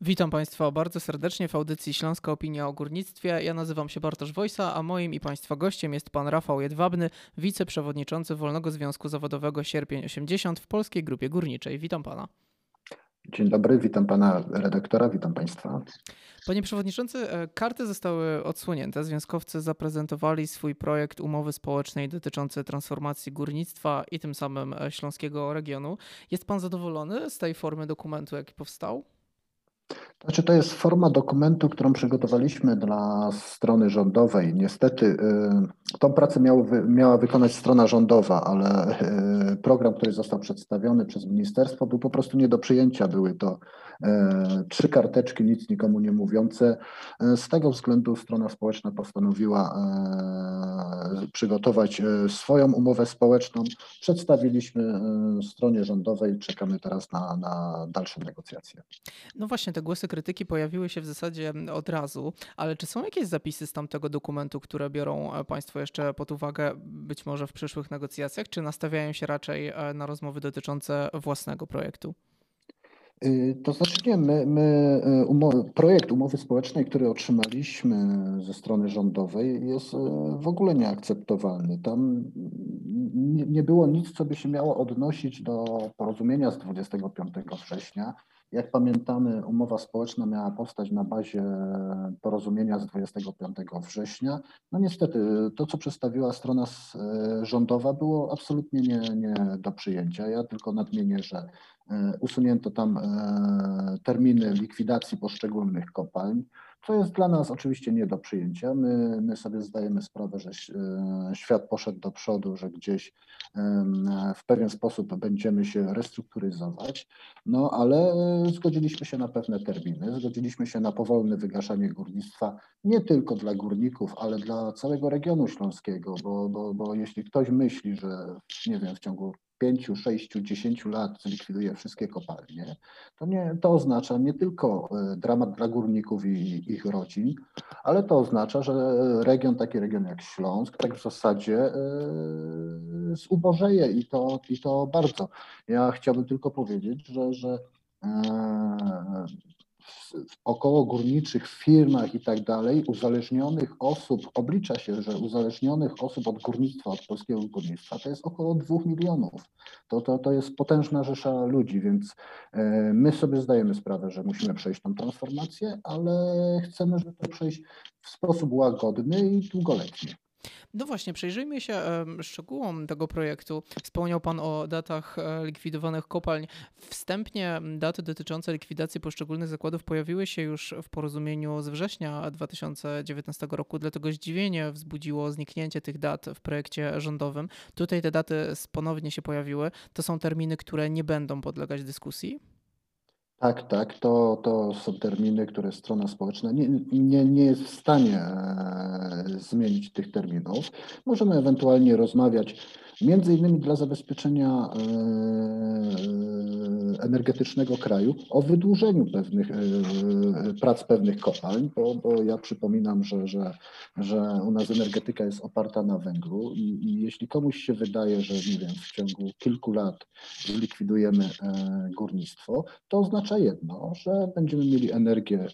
Witam Państwa bardzo serdecznie w audycji Śląska Opinia o Górnictwie. Ja nazywam się Bartosz Wojsa, a moim i Państwa gościem jest Pan Rafał Jedwabny, wiceprzewodniczący Wolnego Związku Zawodowego Sierpień 80 w Polskiej Grupie Górniczej. Witam Pana. Dzień dobry, witam pana redaktora, witam państwa. Panie przewodniczący, e, karty zostały odsłonięte. Związkowcy zaprezentowali swój projekt umowy społecznej dotyczący transformacji górnictwa i tym samym e, śląskiego regionu. Jest pan zadowolony z tej formy dokumentu, jaki powstał? Znaczy, to jest forma dokumentu, którą przygotowaliśmy dla strony rządowej. Niestety y, tą pracę miało, miała wykonać strona rządowa, ale y, program, który został przedstawiony przez ministerstwo, był po prostu nie do przyjęcia. Były to y, trzy karteczki, nic nikomu nie mówiące. Z tego względu strona społeczna postanowiła przygotować swoją umowę społeczną. Przedstawiliśmy stronie rządowej, czekamy teraz na, na dalsze negocjacje. No właśnie, te głosy krytyki pojawiły się w zasadzie od razu, ale czy są jakieś zapisy z tamtego dokumentu, które biorą e, Państwo jeszcze pod uwagę być może w przyszłych negocjacjach, czy nastawiają się raczej e, na rozmowy dotyczące własnego projektu? Y, to znaczy nie, my, my umowy, projekt umowy społecznej, który otrzymaliśmy ze strony rządowej jest w ogóle nieakceptowalny. Tam nie, nie było nic, co by się miało odnosić do porozumienia z 25 września. Jak pamiętamy, umowa społeczna miała powstać na bazie porozumienia z 25 września. No niestety, to co przedstawiła strona e, rządowa było absolutnie nie, nie do przyjęcia. Ja tylko nadmienię, że usunięto tam e, terminy likwidacji poszczególnych kopalń co jest dla nas oczywiście nie do przyjęcia. My, my sobie zdajemy sprawę, że e, świat poszedł do przodu, że gdzieś w pewien sposób będziemy się restrukturyzować, no ale e, zgodziliśmy się na pewne terminy, zgodziliśmy się na powolne wygaszanie górnictwa nie tylko dla górników, ale dla całego regionu śląskiego, bo, bo, bo jeśli ktoś myśli, że nie wiem, w ciągu pięciu, sześciu, dziesięciu lat zlikwiduje wszystkie kopalnie, to, nie, to oznacza nie tylko e, dramat dla górników i ich rodzin, ale to oznacza, że region, taki region jak Śląsk, tak w zasadzie yy, zubożeje i to, i to bardzo. Ja chciałbym tylko powiedzieć, że, że w około górniczych firmach i tak dalej, uzależnionych osób, oblicza się, że uzależnionych osób od górnictwa, od polskiego górnictwa, to jest około dwóch milionów. To, to, to jest potężna rzesza ludzi, więc e, my sobie zdajemy sprawę, że musimy przejść tą transformację, ale chcemy, żeby to przejść w sposób łagodny i długoletni. No właśnie, przejrzyjmy się szczegółom tego projektu. Wspomniał Pan o datach e, likwidowanych kopalń. Wstępnie daty dotyczące likwidacji poszczególnych zakładów pojawiły się już w porozumieniu z września 2019 roku, dlatego zdziwienie wzbudziło zniknięcie tych dat w projekcie rządowym. Tutaj te daty ponownie się pojawiły. To są terminy, które nie będą podlegać dyskusji. Tak, tak, to, to są terminy, które strona społeczna nie, nie, nie jest w stanie e, zmienić tych terminów. Możemy ewentualnie rozmawiać między innymi dla zabezpieczenia e, energetycznego kraju o wydłużeniu pewnych e, prac pewnych kopalń, bo, bo ja przypominam, że, że, że u nas energetyka jest oparta na węglu i, i jeśli komuś się wydaje, że nie wiem, w ciągu kilku lat zlikwidujemy e, górnictwo, to oznacza jedno, że będziemy mieli energię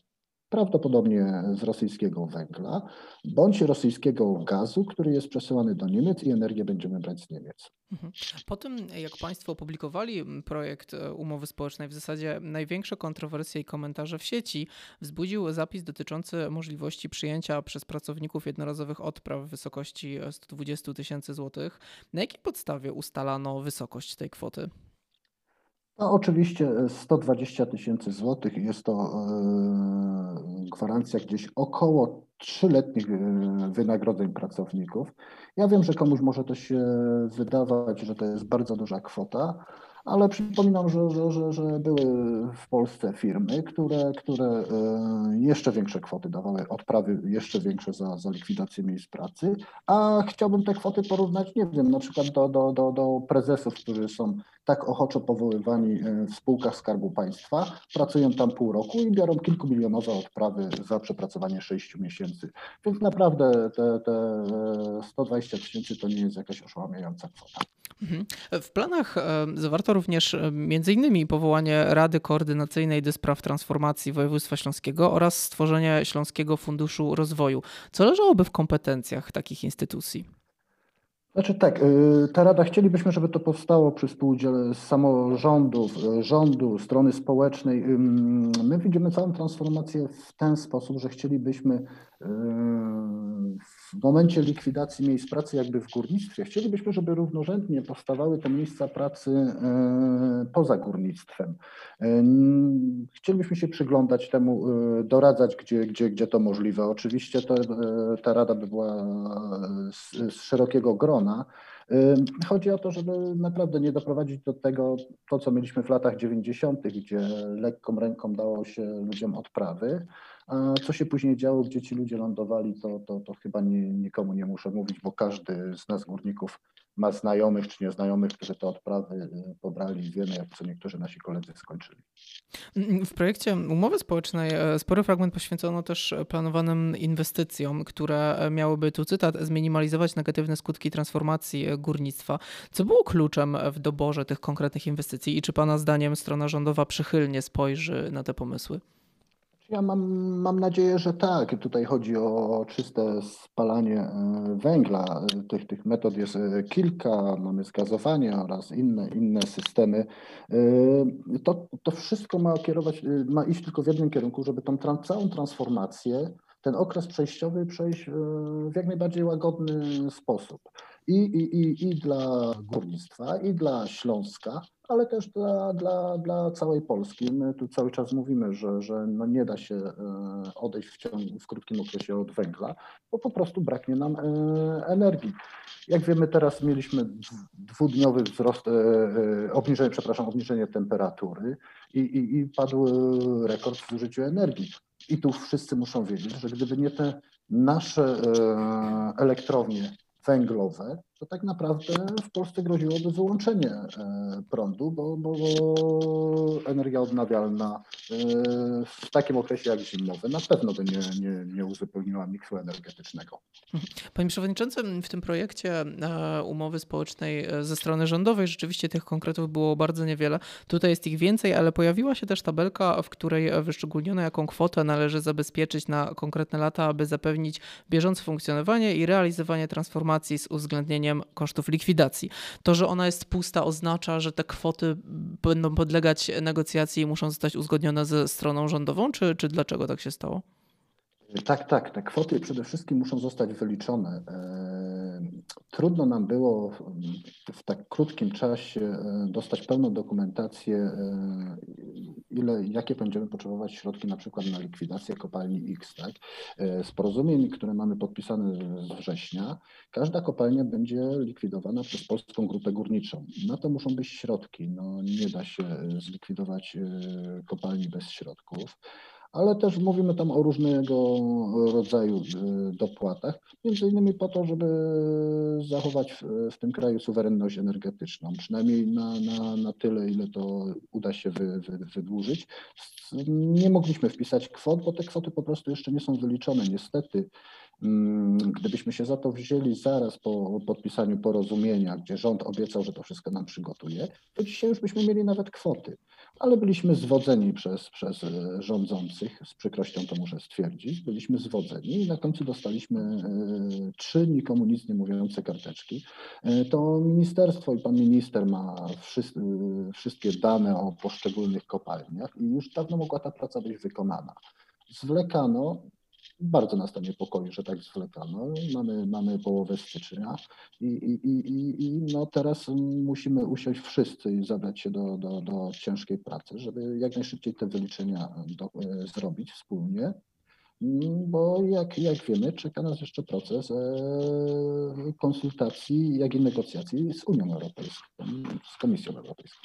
prawdopodobnie z rosyjskiego węgla, bądź rosyjskiego gazu, który jest przesyłany do Niemiec i energię będziemy brać z Niemiec. Mhm. Po tym, jak Państwo opublikowali projekt e, umowy społecznej, w zasadzie największe kontrowersje i komentarze w sieci wzbudził zapis dotyczący możliwości przyjęcia przez pracowników jednorazowych odpraw w wysokości 120 tysięcy złotych. Na jakiej podstawie ustalano wysokość tej kwoty? No, oczywiście 120 tysięcy złotych jest to e, gwarancja gdzieś około trzyletnich e, wynagrodzeń pracowników. Ja wiem, że komuś może to się wydawać, że to jest bardzo duża kwota, ale przypominam, że, że, że, że były w Polsce firmy, które, które e, jeszcze większe kwoty dawały, odprawy jeszcze większe za, za likwidację miejsc pracy, a chciałbym te kwoty porównać, nie wiem, na przykład do, do, do, do prezesów, którzy są tak ochoczo powoływani e, w spółkach Skarbu Państwa, pracują tam pół roku i biorą kilkumilionowe odprawy za przepracowanie sześciu miesięcy. Więc naprawdę te, te 120 tysięcy to nie jest jakaś oszałamiająca kwota. Mhm. W planach zawarto również między innymi powołanie Rady Koordynacyjnej do spraw transformacji województwa śląskiego oraz stworzenie Śląskiego Funduszu Rozwoju. Co leżałoby w kompetencjach takich instytucji? Znaczy tak, y, ta rada chcielibyśmy, żeby to powstało przy współudziale samorządów, y, rządu, strony społecznej. My widzimy całą transformację w ten sposób, że chcielibyśmy y, w momencie likwidacji miejsc pracy jakby w górnictwie, chcielibyśmy, żeby równorzędnie powstawały te miejsca pracy poza górnictwem. Chcielibyśmy się przyglądać temu, doradzać, gdzie, gdzie, gdzie to możliwe. Oczywiście to, ta rada by była z, z szerokiego grona. Chodzi o to, żeby naprawdę nie doprowadzić do tego, to co mieliśmy w latach 90., gdzie lekką ręką dało się ludziom odprawy, a co się później działo, gdzie ci ludzie lądowali, to, to, to chyba nie, nikomu nie muszę mówić, bo każdy z nas górników ma znajomych czy nieznajomych, którzy te odprawy y, pobrali wiemy, jak co niektórzy nasi koledzy skończyli. W projekcie umowy społecznej e, spory fragment poświęcono też planowanym inwestycjom, które miałyby, tu cytat, zminimalizować negatywne skutki transformacji górnictwa. Co było kluczem w doborze tych konkretnych inwestycji i czy Pana zdaniem strona rządowa przychylnie spojrzy na te pomysły? Ja mam, mam nadzieję, że tak. Tutaj chodzi o czyste spalanie e, węgla. Tych, tych metod jest e, kilka. Mamy zgazowanie oraz inne, inne systemy. E, to, to wszystko ma kierować, ma iść tylko w jednym kierunku, żeby tą całą transformację, ten okres przejściowy przejść w jak najbardziej łagodny sposób. I, i, i, i dla górnictwa, i dla Śląska, ale też dla, dla, dla całej Polski. My tu cały czas mówimy, że, że no nie da się e, odejść w, ciągu, w krótkim okresie od węgla, bo po prostu braknie nam e, energii. Jak wiemy, teraz mieliśmy dwudniowy wzrost, e, obniżenie, przepraszam, obniżenie temperatury i, i, i padł rekord w zużyciu energii. I tu wszyscy muszą wiedzieć, że gdyby nie te nasze elektrownie węglowe, to tak naprawdę w Polsce groziłoby wyłączenie e, prądu, bo, bo, energia odnawialna e, w takim okresie jak zimowy na pewno by nie, nie, nie uzupełniła miksu energetycznego. Panie Przewodniczący, w tym projekcie e, umowy społecznej ze strony rządowej rzeczywiście tych konkretów było bardzo niewiele. Tutaj jest ich więcej, ale pojawiła się też tabelka, w której wyszczególniono, jaką kwotę należy zabezpieczyć na konkretne lata, aby zapewnić bieżące funkcjonowanie i realizowanie transformacji z uwzględnieniem kosztów likwidacji. To, że ona jest pusta, oznacza, że te kwoty będą podlegać negocjacji i muszą zostać uzgodnione ze stroną rządową, czy, czy dlaczego tak się stało? Tak, tak. Te kwoty przede wszystkim muszą zostać wyliczone. E, trudno nam było w tak krótkim czasie e, dostać pełną dokumentację, e, ile, jakie będziemy potrzebować środki na przykład na likwidację kopalni X. Tak? Z porozumień, które mamy podpisane z września, każda kopalnia będzie likwidowana przez Polską Grupę Górniczą. Na to muszą być środki. No, nie da się zlikwidować kopalni bez środków ale też mówimy tam o różnego rodzaju y, dopłatach, między innymi po to, żeby zachować w, w tym kraju suwerenność energetyczną, przynajmniej na, na, na tyle, ile to uda się wy, wy, wydłużyć. Nie mogliśmy wpisać kwot, bo te kwoty po prostu jeszcze nie są wyliczone. Niestety, gdybyśmy się za to wzięli zaraz po podpisaniu porozumienia, gdzie rząd obiecał, że to wszystko nam przygotuje, to dzisiaj już byśmy mieli nawet kwoty ale byliśmy zwodzeni przez, przez e, rządzących, z przykrością to muszę stwierdzić, byliśmy zwodzeni i na końcu dostaliśmy e, trzy nikomu nic nie mówiące karteczki. E, to ministerstwo i pan minister ma wszystkie dane o poszczególnych kopalniach i już dawno mogła ta praca być wykonana. Zwlekano, bardzo nas to niepokoi, że tak zwlekano. Mamy, mamy połowę stycznia i, i, i, i no teraz musimy usiąść wszyscy i zabrać się do, do, do ciężkiej pracy, żeby jak najszybciej te wyliczenia do, e, zrobić wspólnie bo jak, jak wiemy, czeka nas jeszcze proces e, konsultacji, jak i negocjacji z Unią Europejską, z Komisją Europejską.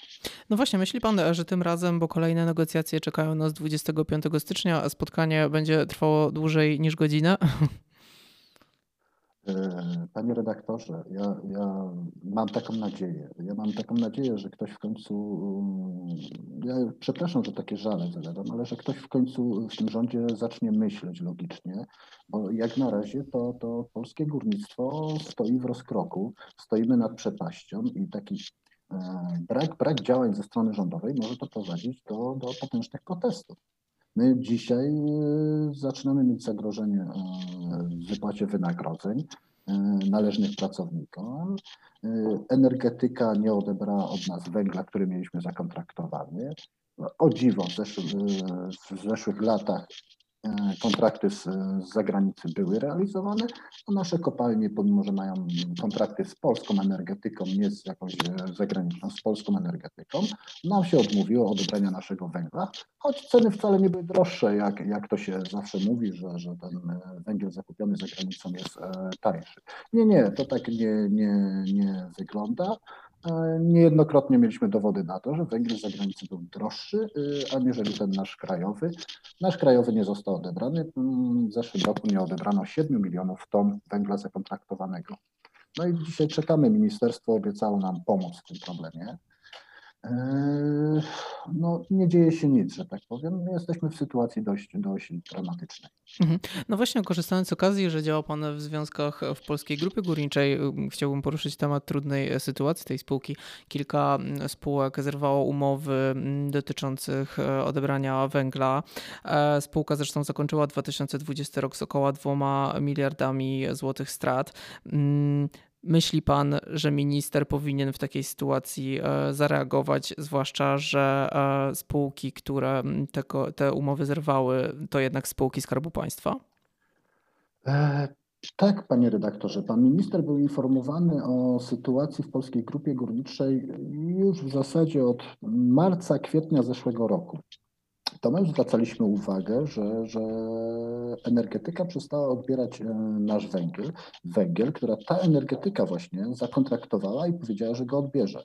No właśnie, myśli Pan, że tym razem, bo kolejne negocjacje czekają nas 25 stycznia, a spotkanie będzie trwało dłużej niż godzinę? E, panie redaktorze, ja, ja, mam taką nadzieję. Ja mam taką nadzieję, że ktoś w końcu, ja przepraszam, że takie żale zadam, ale że ktoś w końcu w tym rządzie zacznie myśleć logicznie, bo jak na razie to, to polskie górnictwo stoi w rozkroku, stoimy nad przepaścią i taki e, brak, brak działań ze strony rządowej może to prowadzić do, do potężnych protestów. My dzisiaj e, zaczynamy mieć zagrożenie e, w wypłacie wynagrodzeń e, należnych pracownikom. Energetyka nie odebrała od nas węgla, który mieliśmy zakontraktowany. O dziwo, w zeszłych, latach kontrakty z, z zagranicy były realizowane, a nasze kopalnie, pomimo że mają kontrakty z polską energetyką, nie z jakąś e, zagraniczną, z polską energetyką, nam się odmówiło odebrania naszego węgla, choć ceny wcale nie były droższe, jak, jak to się zawsze mówi, że, że ten e, węgiel zakupiony za granicą jest tańszy. Nie, nie, to tak nie, nie, nie wygląda. Niejednokrotnie mieliśmy dowody na to, że węgiel z zagranicy był droższy, aniżeli ten nasz krajowy. Nasz krajowy nie został odebrany. W zeszłym roku nie odebrano 7 milionów ton węgla zakontraktowanego. No i dzisiaj czekamy. Ministerstwo obiecało nam pomóc w tym problemie. Eee, no, nie dzieje się nic, że tak powiem. Jesteśmy w sytuacji dość, dość dramatycznej. Mhm. No właśnie, korzystając z okazji, że działa Pan w związkach w Polskiej Grupie Górniczej, chciałbym poruszyć temat trudnej sytuacji tej spółki. Kilka mm, spółek zerwało umowy mm, dotyczących e, odebrania węgla. E, spółka zresztą zakończyła 2020 rok z około 2 miliardami złotych strat. Myśli pan, że minister powinien w takiej sytuacji e, zareagować, zwłaszcza, że e, spółki, które te, te umowy zerwały, to jednak spółki Skarbu Państwa? E, tak, panie redaktorze. Pan minister był informowany o sytuacji w Polskiej Grupie Górniczej już w zasadzie od marca, kwietnia zeszłego roku to my zwracaliśmy uwagę, że, że energetyka przestała odbierać e, nasz węgiel, węgiel, która ta energetyka właśnie zakontraktowała i powiedziała, że go odbierze.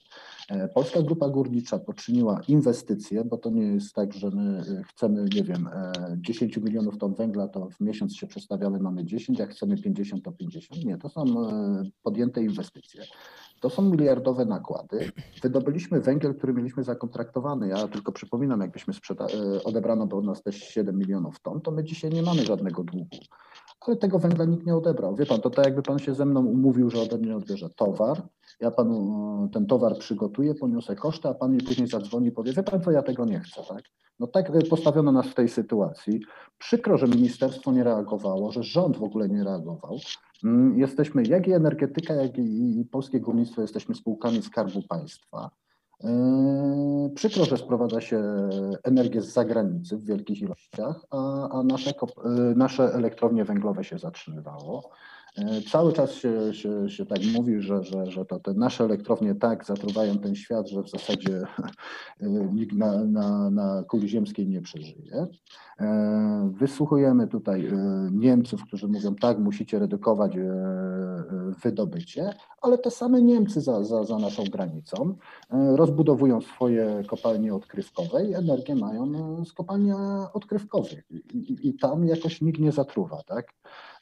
E, Polska Grupa Górnicza poczyniła inwestycje, bo to nie jest tak, że my e, chcemy, nie wiem, 10 milionów ton węgla, to w miesiąc się przestawiamy, mamy 10, jak chcemy 50, to 50. Nie, to są podjęte inwestycje. To są miliardowe nakłady. Wydobyliśmy węgiel, który mieliśmy zakontraktowany. Ja tylko przypominam, jakbyśmy sprzeda- e, odebrano do nas też 7 milionów ton, to my dzisiaj nie mamy żadnego długu. Ale tego węgla nikt nie odebrał. Wie pan, to tak jakby pan się ze mną umówił, że ode mnie odbierze towar. Ja panu e, ten towar przygotuję, poniosę koszty, a pan mi później zadzwoni i powie, wie pan co, ja tego nie chcę, tak? No tak e, postawiono nas w tej sytuacji. Przykro, że ministerstwo nie reagowało, że rząd w ogóle nie reagował. Mm, jesteśmy, jak i energetyka, jak i polskie górnictwo, jesteśmy spółkami Skarbu Państwa. E, przykro, że sprowadza się energię z zagranicy w wielkich ilościach, a, a nasze, nasze elektrownie węglowe się zatrzymywało. E, cały czas się, się, się tak mówi, że, że, że to te nasze elektrownie tak zatruwają ten świat, że w zasadzie e, nikt na, na, na kuli ziemskiej nie przeżyje. E, wysłuchujemy tutaj Niemców, którzy mówią tak, musicie redukować wydobycie, ale te same Niemcy za, za, za naszą granicą rozbudowują swoje kopalnie odkrywkowe i energię mają z kopalni odkrywkowych i, i tam jakoś nikt nie zatruwa, tak?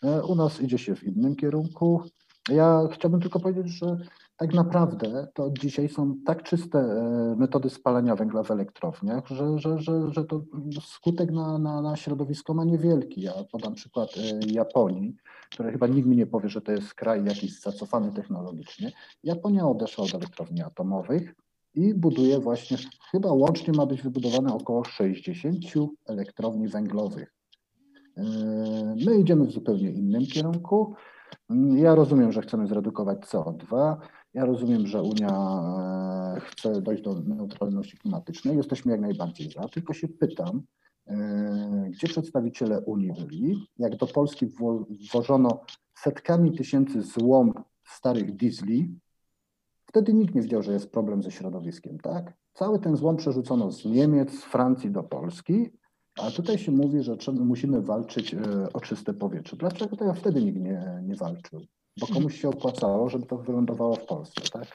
E, u nas idzie się w innym kierunku. Ja chciałbym tylko powiedzieć, że tak naprawdę to dzisiaj są tak czyste e, metody spalania węgla w elektrowniach, że, że, że, że to skutek na, na, na środowisko ma niewielki. Ja podam przykład e, Japonii, który chyba nikt mi nie powie, że to jest kraj jakiś zacofany technologicznie. Japonia odeszła od elektrowni atomowych i buduje właśnie, chyba łącznie ma być wybudowane około 60 elektrowni węglowych. Yy, my idziemy w zupełnie innym kierunku. Yy, ja rozumiem, że chcemy zredukować CO2. Ja rozumiem, że Unia e, chce dojść do neutralności klimatycznej. Jesteśmy jak najbardziej za. Tylko się pytam, e, gdzie przedstawiciele Unii byli, jak do Polski wwożono setkami tysięcy złom starych diesli, wtedy nikt nie wiedział, że jest problem ze środowiskiem, tak? Cały ten złom przerzucono z Niemiec, z Francji do Polski, a tutaj się mówi, że musimy walczyć e, o czyste powietrze. Dlaczego to ja wtedy nikt nie, nie walczył? bo komuś się opłacało, żeby to wylądowało w Polsce, tak?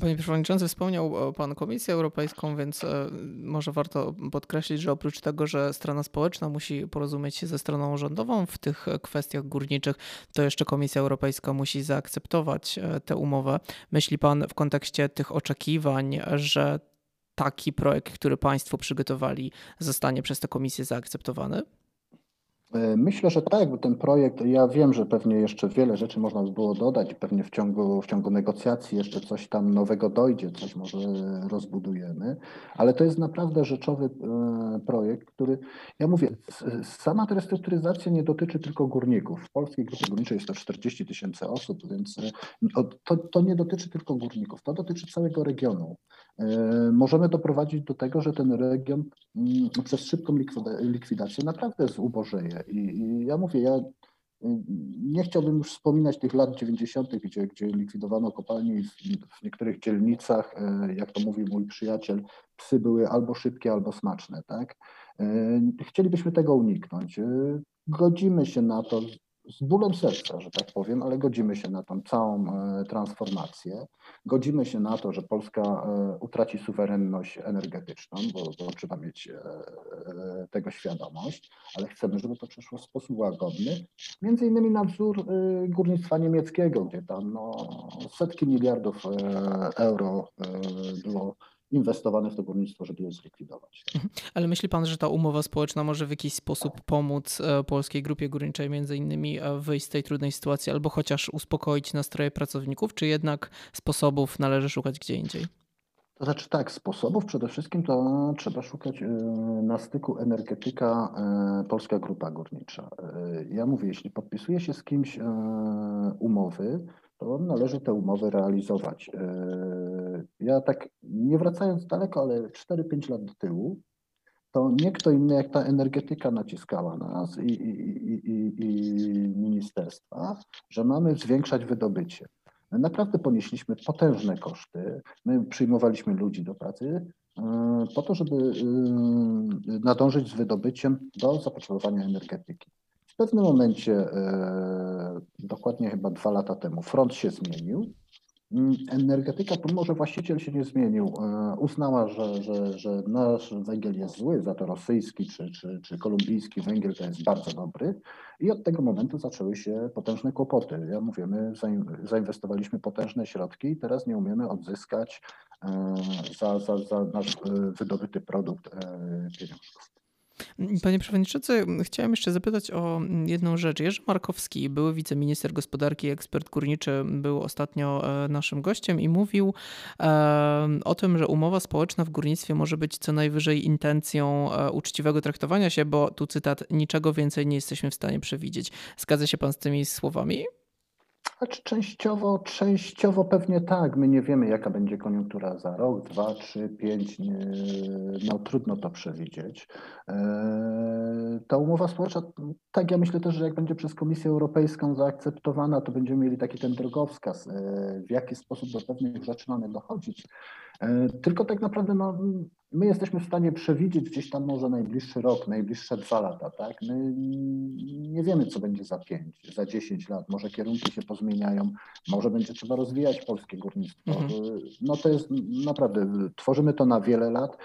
Panie Przewodniczący, wspomniał Pan Komisję Europejską, więc e, może warto podkreślić, że oprócz tego, że strona społeczna musi porozumieć się ze stroną rządową w tych kwestiach górniczych, to jeszcze Komisja Europejska musi zaakceptować e, tę umowę. Myśli Pan w kontekście tych oczekiwań, że taki projekt, który Państwo przygotowali, zostanie przez tę komisję zaakceptowany? E, myślę, że tak, bo ten projekt, ja wiem, że pewnie jeszcze wiele rzeczy można by było dodać, pewnie w ciągu, w ciągu negocjacji jeszcze coś tam nowego dojdzie, coś może rozbudujemy, ale to jest naprawdę rzeczowy e, projekt, który, ja mówię, sama restrukturyzacja nie dotyczy tylko górników. W polskiej grupie górniczej jest to 40 tysięcy osób, więc e, to, to nie dotyczy tylko górników, to dotyczy całego regionu. Możemy doprowadzić do tego, że ten region mm, przez szybką likwidację naprawdę zubożeje. I, I, ja mówię, ja y, nie chciałbym już wspominać tych lat 90., gdzie, gdzie likwidowano kopalnie w, w niektórych dzielnicach, e, jak to mówił mój przyjaciel, psy były albo szybkie, albo smaczne. Tak? E, chcielibyśmy tego uniknąć. E, godzimy się na to z bólem serca, że tak powiem, ale godzimy się na tą całą e, transformację. Godzimy się na to, że Polska e, utraci suwerenność energetyczną, bo, bo trzeba mieć e, tego świadomość, ale chcemy, żeby to przeszło w sposób łagodny. Między innymi na wzór górnictwa niemieckiego, gdzie tam no, setki miliardów euro było inwestowane w to górnictwo, żeby je zlikwidować. Mhm. Ale myśli Pan, że ta umowa społeczna może w jakiś sposób pomóc e, polskiej grupie górniczej między innymi e, wyjść z tej trudnej sytuacji albo chociaż uspokoić nastroje pracowników, czy jednak sposobów należy szukać gdzie indziej? To znaczy tak, sposobów przede wszystkim to trzeba szukać e, na styku energetyka Polska Grupa Górnicza. Ja mówię, jeśli podpisuje się z kimś umowy, to należy te umowy realizować. E, ja tak, nie wracając daleko, ale 4-5 lat do tyłu, to nie kto inny jak ta energetyka naciskała nas i, i, i, i ministerstwa, że mamy zwiększać wydobycie. My naprawdę ponieśliśmy potężne koszty. My przyjmowaliśmy ludzi do pracy e, po to, żeby e, nadążyć z wydobyciem do zapotrzebowania energetyki pewnym momencie, e, dokładnie chyba dwa lata temu, front się zmienił. Mm, energetyka, pomimo że właściciel się nie zmienił, e, uznała, że, że, że nasz węgiel jest zły, za to rosyjski czy, czy, czy kolumbijski węgiel to jest bardzo dobry. I od tego momentu zaczęły się potężne kłopoty. Ja mówię, my zainwestowaliśmy potężne środki i teraz nie umiemy odzyskać e, za, za, za nasz wydobyty produkt pieniążków. Panie Przewodniczący, chciałem jeszcze zapytać o jedną rzecz. Jerzy Markowski, były wiceminister gospodarki, ekspert górniczy, był ostatnio e, naszym gościem i mówił e, o tym, że umowa społeczna w górnictwie może być co najwyżej intencją e, uczciwego traktowania się, bo tu cytat, niczego więcej nie jesteśmy w stanie przewidzieć. Zgadza się pan z tymi słowami? Znaczy częściowo, częściowo pewnie tak. My nie wiemy, jaka będzie koniunktura za rok, dwa, trzy, pięć. No trudno to przewidzieć. E, ta umowa społeczna, tak ja myślę też, że jak będzie przez Komisję Europejską zaakceptowana, to będziemy mieli taki ten drogowskaz, e, w jaki sposób do pewnych rzeczy mamy dochodzić. E, tylko tak naprawdę no, my jesteśmy w stanie przewidzieć gdzieś tam może najbliższy rok, najbliższe dwa lata, tak? My nie wiemy, co będzie za pięć, za dziesięć lat. Może kierunki się pozmieniają, może będzie trzeba rozwijać polskie górnictwo. Mhm. No to jest naprawdę, tworzymy to na wiele lat.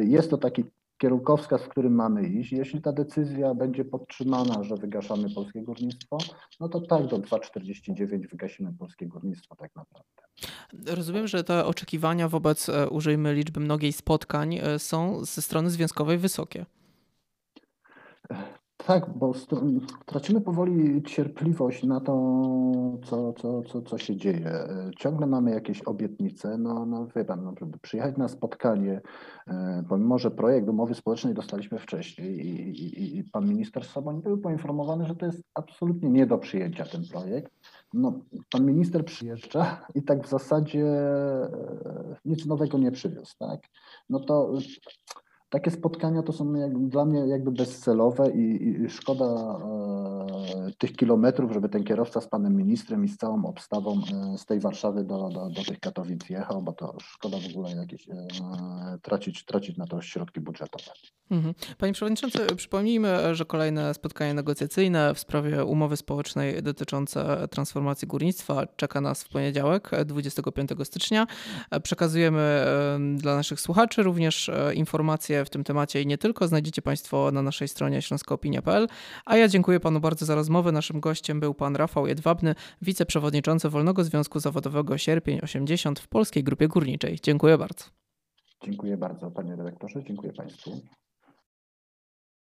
Jest to taki kierunkowskaz, w którym mamy iść. Jeśli ta decyzja będzie podtrzymana, że wygaszamy polskie górnictwo, no to tak, do 2,49 wygasimy polskie górnictwo tak naprawdę. Rozumiem, że te oczekiwania wobec, e, użyjmy liczby mnogiej spotkań, e, są ze strony związkowej wysokie. Tak, bo tracimy powoli cierpliwość na to, co, co, co, co się dzieje. Ciągle mamy jakieś obietnice. No, no wie pan, no, przyjechać na spotkanie, e, pomimo że projekt umowy społecznej dostaliśmy wcześniej i, i, i pan minister Soboń był poinformowany, że to jest absolutnie nie do przyjęcia ten projekt. No, pan minister przyjeżdża i tak w zasadzie e, nic nowego nie przywiózł, tak? No to takie spotkania to są jak, dla mnie jakby bezcelowe i, i szkoda e, tych kilometrów, żeby ten kierowca z panem ministrem i z całą obstawą e, z tej Warszawy do, do, do tych Katowic jechał, bo to szkoda w ogóle jakieś e, tracić, tracić na to środki budżetowe. Mhm. Panie Przewodniczący, przypomnijmy, że kolejne spotkanie negocjacyjne w sprawie umowy społecznej dotyczące transformacji górnictwa czeka nas w poniedziałek, 25 stycznia. Przekazujemy dla naszych słuchaczy również informacje w tym temacie i nie tylko. Znajdziecie Państwo na naszej stronie śląskoopinia.pl. A ja dziękuję Panu bardzo za rozmowę. Naszym gościem był Pan Rafał Jedwabny, wiceprzewodniczący Wolnego Związku Zawodowego Sierpień 80 w Polskiej Grupie Górniczej. Dziękuję bardzo. Dziękuję bardzo Panie Dyrektorze, dziękuję Państwu.